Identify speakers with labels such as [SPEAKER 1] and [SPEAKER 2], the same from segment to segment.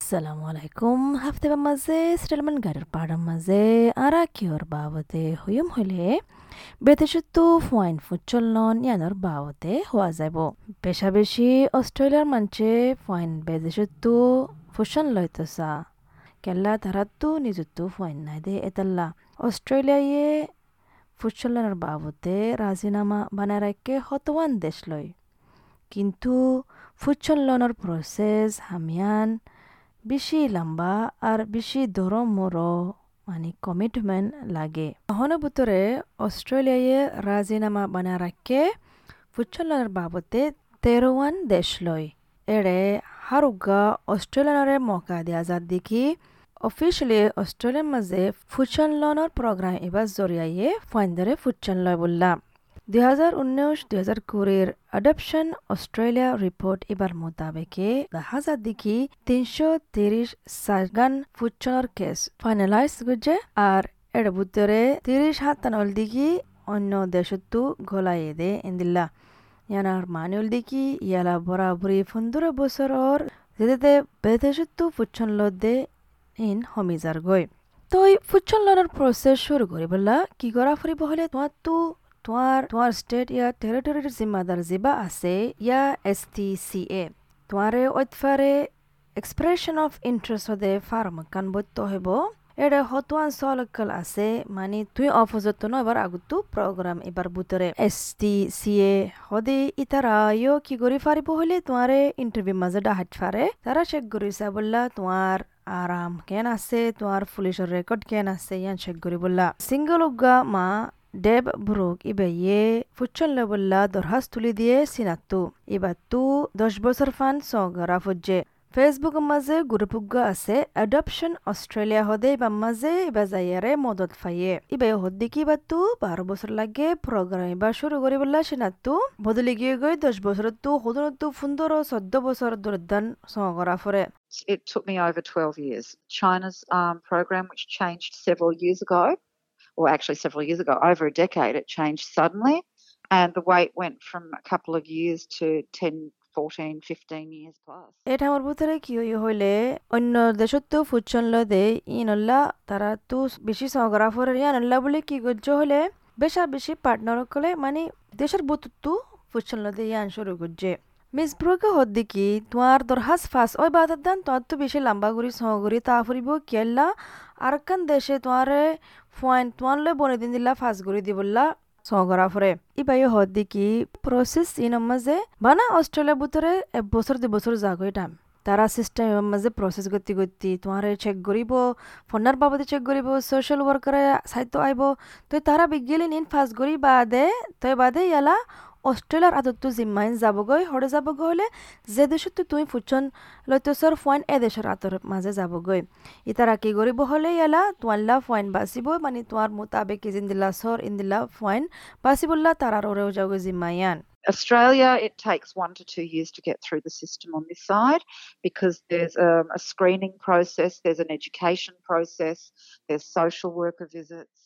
[SPEAKER 1] assalamu alaikum hafte ba maze settlement garir padam maze, ara kior bawate huyum hole বেদেশতো ফুয়াইন ফুচলন ইয়ানোর বাওতে হওয়া যাব বেশা বেশি অস্ট্রেলিয়ার মানছে ফুয়াইন বেদেশতো ফুসন লইতসা কেল্লা তারাতো নিজতো ফুয়াইন নাই দে এতাল্লা অস্ট্রেলিয়ায় ফুচলনের বাবতে রাজিনামা রাখে হতওয়ান দেশ লয় কিন্তু ফুচলনের প্রসেস হামিয়ান বেশি লম্বা আর বেশি দরমর মানে কমিটমেন্ট লাগে। হনের ভিতরে অস্ট্রেলিয়ায় রাজিনামা বানা রাখে ফুচলনের বাবতে তেরোয়ান দেশ লয়। এড়ে হারুগা অস্ট্রেলিয়ানরে মকা দিয়া যাত দেখি অফিচিয়ালি অস্ট্রেলিয়ার মাঝে ফুচন লনের প্রোগ্রাম এবার জরিয়াইয়ে ফাইন্দারে ফুচন লয় বললাম। দুই হাজার উনিশ দুই হাজার কুড়ির অডপশন অস্ট্রেলিয়া রিপোর্ট এবার মোতাবেকে যা দেখি তিনশো তিরিশ সাগান ফুচনের কেস ফাইনালাইজ করছে আর এর ভিতরে তিরিশ হাত টানল দেখি অন্য দেশতো গলাইয়ে দে ইন্দিল্লা। ইয়ানার মানুল দেখি ইয়ালা বরাবরি পনেরো বছৰৰ যেতে বেদেশতো ফুচন লদে ইন সমিজাৰ গৈ তই ফুচন লনৰ প্ৰচেছ শুরু কৰি বলা কি কৰা ফুৰিব হ'লে? তোমাৰতো তোমাৰ তোমাৰ ষ্টেট ইয়া টেৰিটৰীৰ জিম্মাদাৰ যিবা আছে, ইয়া এছ টি চি এ তোমাৰে ঐতফাৰে এক্সপ্ৰেছন অফ ইণ্টাৰেষ্ট হদে ফাৰ্ম কান বৈত্য হ'ব এডে হতুয়ান সলকল আছে মানে তুই অফজত ন এবার আগুতু প্রোগ্রাম এবার বুতরে এস টি সি এ হদে ইতারা ইয় কি করি ফারিব হলে তোমারে ইন্টারভিউ মাঝে ডাহাট ফারে তারা চেক করিছা বললা তোমার আরাম কেন আছে তোমার পুলিশের রেকর্ড কেন আছে, ইয়ান চেক করি বললা সিঙ্গল উগা মা ডেব ব্রুক ইবে ইয়ে ফুচল বললা দরহাস তুলি দিয়ে সিনাত্তু। এবার তু দশ বছর ফান সগরা ফুজে ফেসবুক মাঝে গ্রুপুগ্গা আছে অ্যাডপশন অস্ট্রেলিয়া হদে বা মাঝে ইবা যাইয়ারে মদত ফাইয়ে। ইবা হদ্দি কি বাতু বারো বছর লাগে প্রোগ্রাম এবার শুরু করি বললা সিনাত্তু। বদলি গিয়ে গই দশ বছর তু হদনতু ফুন্দর চোদ্দ বছর দরদান সগরা ফরে
[SPEAKER 2] It took me over 12 years. China's um, program, which changed several years ago, or actually several years ago, over a decade, it changed suddenly. And the wait went from a couple of years to 10, 14, 15 years plus.
[SPEAKER 1] এটা আমার ভিতরে কি হইলে অন্য দেশত তো ফুচন দে ইনল্লা তারা তো বেশি সগরাফর ইয়ানল্লা বলে কি গজ্জ হলে বেশা বেশি পার্টনার কলে মানে দেশের বুতুত্তু ফুচন দে ইয়ান শুরু করছে মিস ব্রুকে হদ্দি কি তোমার দরহাস ফাস, ওই বাদার দান তোমার তো বেশি লম্বা করি সহগরি তা ফুরিব কেলা। আর কান দেশে তোমারে ফুয়াইন তোমার লয় বনে দিন দিলা, ফাস করি দিবল্লা সগরা ফরে। ইবাই হদ্দি কি প্রসেস ইন মাঝে বানা অস্ট্রেলিয়া ভিতরে এক বছর, দুই বছর যাগই টাইম তারা সিস্টেম মাঝে প্রসেস গতি গতি তোমার চেক করিব ফোনার বাবদে চেক করিব সোশ্যাল ওয়ার্কারে সাহিত্য আইব। তো তারা বিজ্ঞানী নিন ফার্স্ট করি বাদে তো বাদে ইয়ালা অস্ট্রেলিয়ার আদতটো জিম্মাইন যাবগৈ হৰে যাবগৈ হ'লে যে দেশতো তুমি ফুচন লৈতছৰ এ দেশৰ আঁতৰ মাজে যাবগৈ ইতাৰা কি কৰিব হ'লে ইয়ালা তোৱাল্লা ফইন বাচিব মানে তোমাৰ মোতাবেক জিন্দিলা চৰ ইন্দিলা ফইন বাচিবল্লা তাৰাৰ ওৰেও যাবগৈ জিম্মায়ান
[SPEAKER 2] Australia, it takes one to two years to get through the system on this side because there's um, a screening process, there's an education process, there's social worker visits.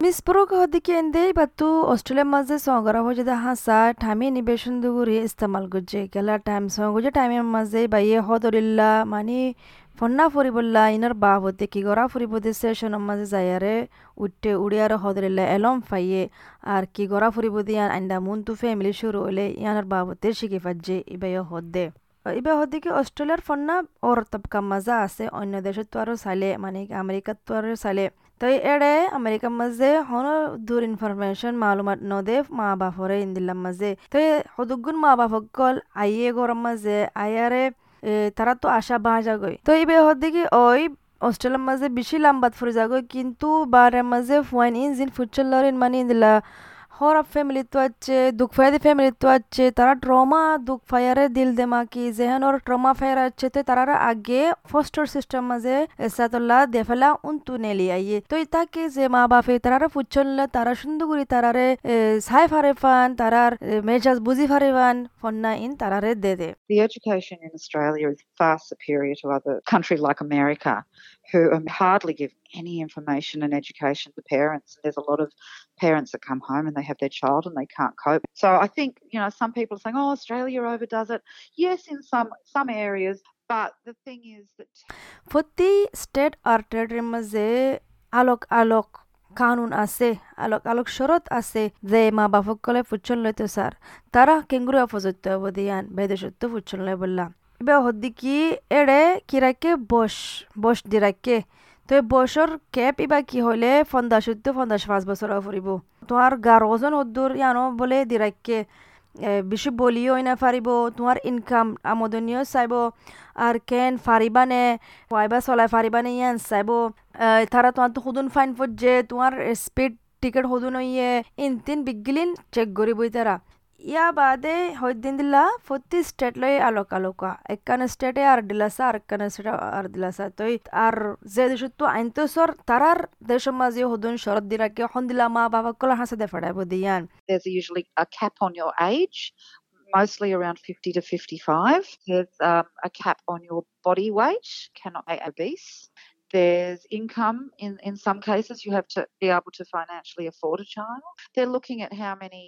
[SPEAKER 1] মিস পুরোক হদিকে এন্দে বাতু অস্ট্রেলিয়ার মাঝে সগরা হয়ে যদি হাসা ঠামি নিবেশন দুগুরি ইস্তেমাল করছে গেলা টাইম সঙ্গে টাইমের মাঝে বাইয়ে হদরিল্লা মানে ফন্না ফুরিবল্লা ইনার বাবতে কি গড়া ফুরিবদে সেশনের মাঝে যায়ারে উঠতে উড়িয়ারে হদরিল্লা এলম ফাইয়ে আর কি গড়া ফুরিবদি আইন্দা মুন তু ফ্যামিলি শুরু হলে ইয়ানার বাবতে শিখে ফাজে ইবাইয়ে হদ্দে ইবা হদিকে অস্ট্রেলিয়ার ফন্না ওর তবকা মজা আছে অন্য দেশত তো আরও চাইলে মানে আমেরিকাত তো আরও চাইলে তো এড়ে আমেরিকার মাঝে হন দূর ইনফরমেশন মালুমাত নদে মা বাপরে ইন্দিলাম মাঝে তো সদুগুণ মা বাপক কল আইয়ে গরম মাঝে আয়ারে তারা তো আশা বাঁচা গই তো এই বেহর দেখি ওই অস্ট্রেলিয়ার মাঝে বেশি লাম্বাত ফুরে যাগো কিন্তু বারের মাঝে ফুয়াইন ইঞ্জিন জিন লরেন মানে ইন্দিল্লা হরাপ ফ্যামিলি তো আছে দুঃখ ফায়াদি ফ্যামিলি তো আছে তারা ট্রমা দুঃখ ফায়ারে দিল দেমাকি যেহেনর ট্রমা ফায়ার আছে তো তারা আগে ফস্টার সিস্টেম মাঝে এসাতল্লা দেফেলা উন্তু নেলি আইয়ে তো ইতাকে যে মা বাপে তারা ফুচল্লা তারা সুন্দর করে তারারে সাই ফারে ফান তারার মেজাজ বুঝি ফারে ফান ফন্না ইন তারারে দে দে
[SPEAKER 2] The education in Australia is far superior to other countries like America, who hardly give any information and education to parents. There's a lot of parents that come home and they have their child and they can't cope. So I think, you know, some people are saying, oh, Australia overdoes it. Yes, in some some areas, but the thing is that
[SPEAKER 1] প্রতি state আর টেরিটরির মাঝে আলোক আলোক কানুন আছে আলোক আলোক শরত আছে যে মা বাপকলে ফুচন লইতে sir তারা কেঙ্গুরু অপযুক্ত অবদিয়ান বেদেশত্ব ফুচন লই বললাম এবার হদ্দিকি এড়ে কিরাকে বস বস দিরাকে তো বছর কেপ ইবা কি হইলে পঞ্চাশ তো পঞ্চাশ পাঁচ বছর ফুরিব তোমার গার ওজন হদ্দুর ইয়ানো বলে দিরাকে বেশি বলিও না ফারিব তোমার ইনকাম আমদনীয় চাইব। আর কেন ফারিবানে পাইবা চলাই ফারিবানে ইয়ান চাইব। তারা তোমার তো সুদুন ফাইন যে তোমার স্পিড টিকেট সুদুন ইয়ে ইনতিন বিগিলিন চেক করিবই তারা ইয়া বাদে হইদিন দিলা প্রতি স্টেট লই আলোক আলোকা একখান স্টেটে আর দিলাসা আর একখান স্টেটে আর দিলাসা তো আর যে দেশ তো আইন তো সর তারার দেশের মাঝে হদুন শরৎ দিরাকে হন দিলা মা বাবা কলা হাসা দে ফেড়াইব দিয়ান
[SPEAKER 2] there's usually a cap on your age, mostly around 50 to 55. There's um, a cap on your body weight, cannot be obese. There's income. In, in some cases, you have to be able to financially afford a child. They're looking at how many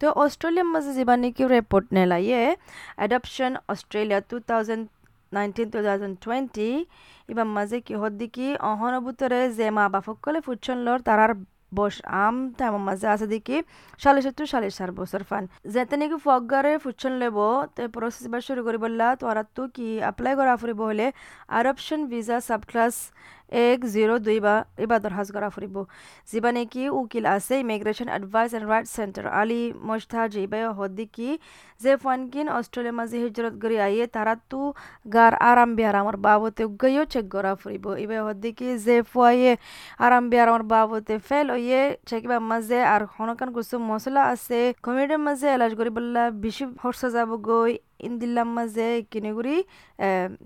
[SPEAKER 1] তো অস্ট্রেলিয়ার মাঝে জীবানি কি report নেলা ইয়ে Australia two thousand nineteen two thousand twenty ইবার মাঝে কি হদ্দিকি অহনবুতরে যে মা বাপকলে ফুটছন লর তারার বস আম তেমন মাঝে আছে দেখি চাল্লিশ টু চাল্লিশ চার বছর ফান যেতে নাকি ফগারে ফুটছন লেব তে প্রসেস এবার শুরু করি বললা তোরা তো কি এপ্লাই করা ফুরিব হলে আরপশন ভিসা সাব এক জিরো দুই বা এবার দরখাস্ত করা ফুরিব যিবা নাকি উকিল আছে immigration advice and right centre Ali মোস্তা জিবাই হদ্দিকি যে ফানকিন অস্ট্রেলিয়ার মাঝে হিজরত করি আইয়ে তারা তো গার আরাম বিহার বাবতে গইও চেক করা ফুরিব এবার হদ্দিকি যে ফুয়াইয়ে আরাম বিহার আমার বাবতে ফেল ওইয়ে চেকিবার মাঝে আর হনকান কিছু মশলা আছে কমিটির মাঝে এলাজ করি বললা বেশি খরচা যাব গই ইন্দিল্লার মাঝে কিনেগুড়ি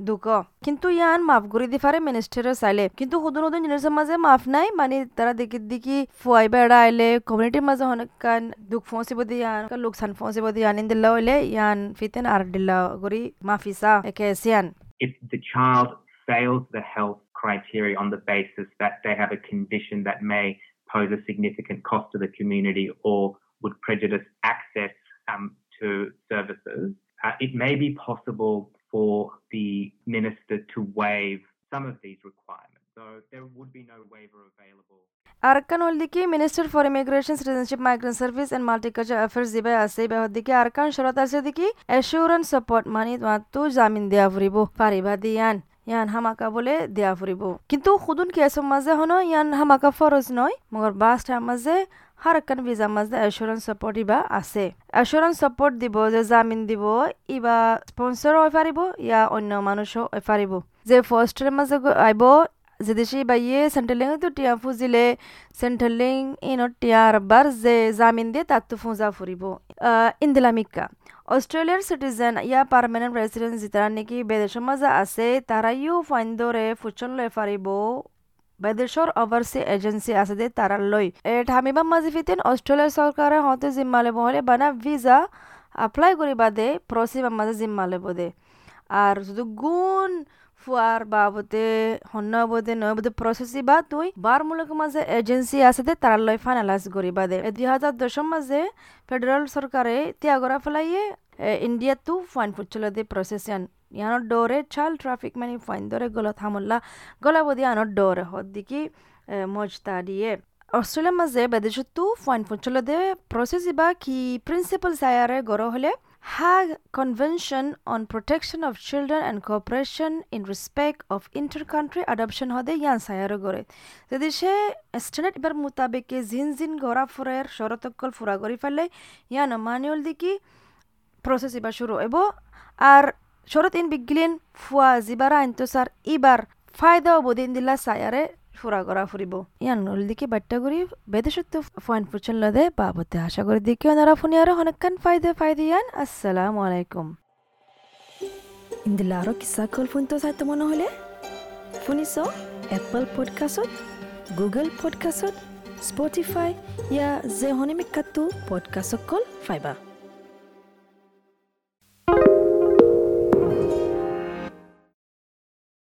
[SPEAKER 1] দুক কিন্তু ইয়ান মাফ করে দি পারে মিনিস্টারের চাইলে কিন্তু সদন সদন জিনিসের মাঝে মাফ নাই মানে তারা দেখি দেখি ফুয়াই বেড়া আইলে কমিউনিটির মাঝে অনেকখান দুঃখ ফসিব দিয়ান লোকসান ফসিব দিয়ান ইন্দিল্লা হইলে ইয়ান ফিতেন আর দিল্লা করি মাফিসা একে সিয়ান
[SPEAKER 3] if the child fails the health criteria on the basis that they have a condition that may pose a significant cost to the community or would prejudice access um, to services, uh, it may be possible for the minister to waive some of these requirements. So there would be no waiver available.
[SPEAKER 1] আরকান হলদিকি minister for immigration citizenship migrant service and multicultural affairs দিবে আছে বে হদিকে আরকান শরত আছে দিকি assurance support মানে তোমার জামিন দেয়া ফুরিব পারিবা দিয়ান ইয়ান হামাকা বলে দেয়া ফুরিব কিন্তু খুদুন কেসর মাঝে হনো ইয়ান হামাকা ফরজ নয় মগর বাস মাঝে হারকান ভিজা মাঝে অ্যাসুরেন্স সাপোর্ট ইবা আছে। অ্যাসুরেন্স সাপোর্ট দিব, যে জামিন দিব, ইবা স্পন্সর হয়ে পারিব ইয়া অন্য মানুষও হয়ে পারিব যে ফার্স্টের মাঝে আইব, যে দেশে বাইয়ে সেন্ট্রেলিং তো টিয়া ফুজিলে সেন্ট্রেলিং ইন টিয়া আরবার যে জামিন দিয়ে, তাত তো ফুজা ফুরিব ইন্দিলামিকা অস্ট্রেলিয়ার সিটিজেন ইয়া পার্মানেন্ট রেসিডেন্ট যেতারা নাকি বেদেশের মাঝে আছে তারাইও ফাইন ধরে ফুচন লই পারিব বেদেশর ওভারসি এজেন্সি আছে দে এ ঠামিবা মাঝে ফিতেন অস্ট্রেলিয়ার সরকারে হতে জিম্মালে বহলে বানা ভিসা এপ্লাই করি বাদে প্রসিবা মাঝে জিম্মালে বদে আর যদি গুণ ফুয়ার বাবদে হন্য বদে নয় বদে প্রসেসি বা তুই বার মূলক মাঝে এজেন্সি আছে দে তারা লই ফাইনালাইজ করি বাদে দুই হাজার দশের মাঝে ফেডারেল সরকারে ত্যাগরা ফেলাইয়ে ইন্ডিয়া তু ফাইন ফুটছিল দে প্রসেসিয়ান ট্রাফিক মানে ফাইন ধরে গলত হামল্লা গলা বদি আনোর ডোরে হদ্দিকি মজতা দিয়ে অস্ট্রেলিয়ার মাঝে বেদেশতো ফাইন ফুটছিল দে প্রসেস ইবা কি প্রিন্সিপাল সায়ারে গড় হলে Hague Convention on Protection of Children and Cooperation in Respect of Inter-Country Adoption হদে ইয়ান সায়ারো গড়ে যদি সে স্ট্যান্ডার্ড এবার মোতাবেকে জিন জিন গড়া ফুরের শরতকল ফুরা করি ফেলে ইয়ান মানিউল দিকি প্রসেস এবার শুরু হইব আর শরত ইন বিগলিন ফুয়া জিবারা আইনতসার ইবার ফায়দা বদিন দিলা সায়ারে ফুরা করা ফুরিব ইয়ান নল দিকে বাট্টা করি বেদেশত্ব ফাইন ফুচন লদে বাবতে আশা করি দিকে ওনারা ফুনি আরও অনেকখান ফায়দা ফায়দা ইয়ান আসসালামু আলাইকুম ইন্দিলা আরও কিসা কল ফোন তো চাইতে মনে হলে শুনিছ এপল পডকাষ্টত গুগল পডকাষ্টত স্পটিফাই ইয়া যে হনিমিকাতো পডকাষ্ট কল ফাইবা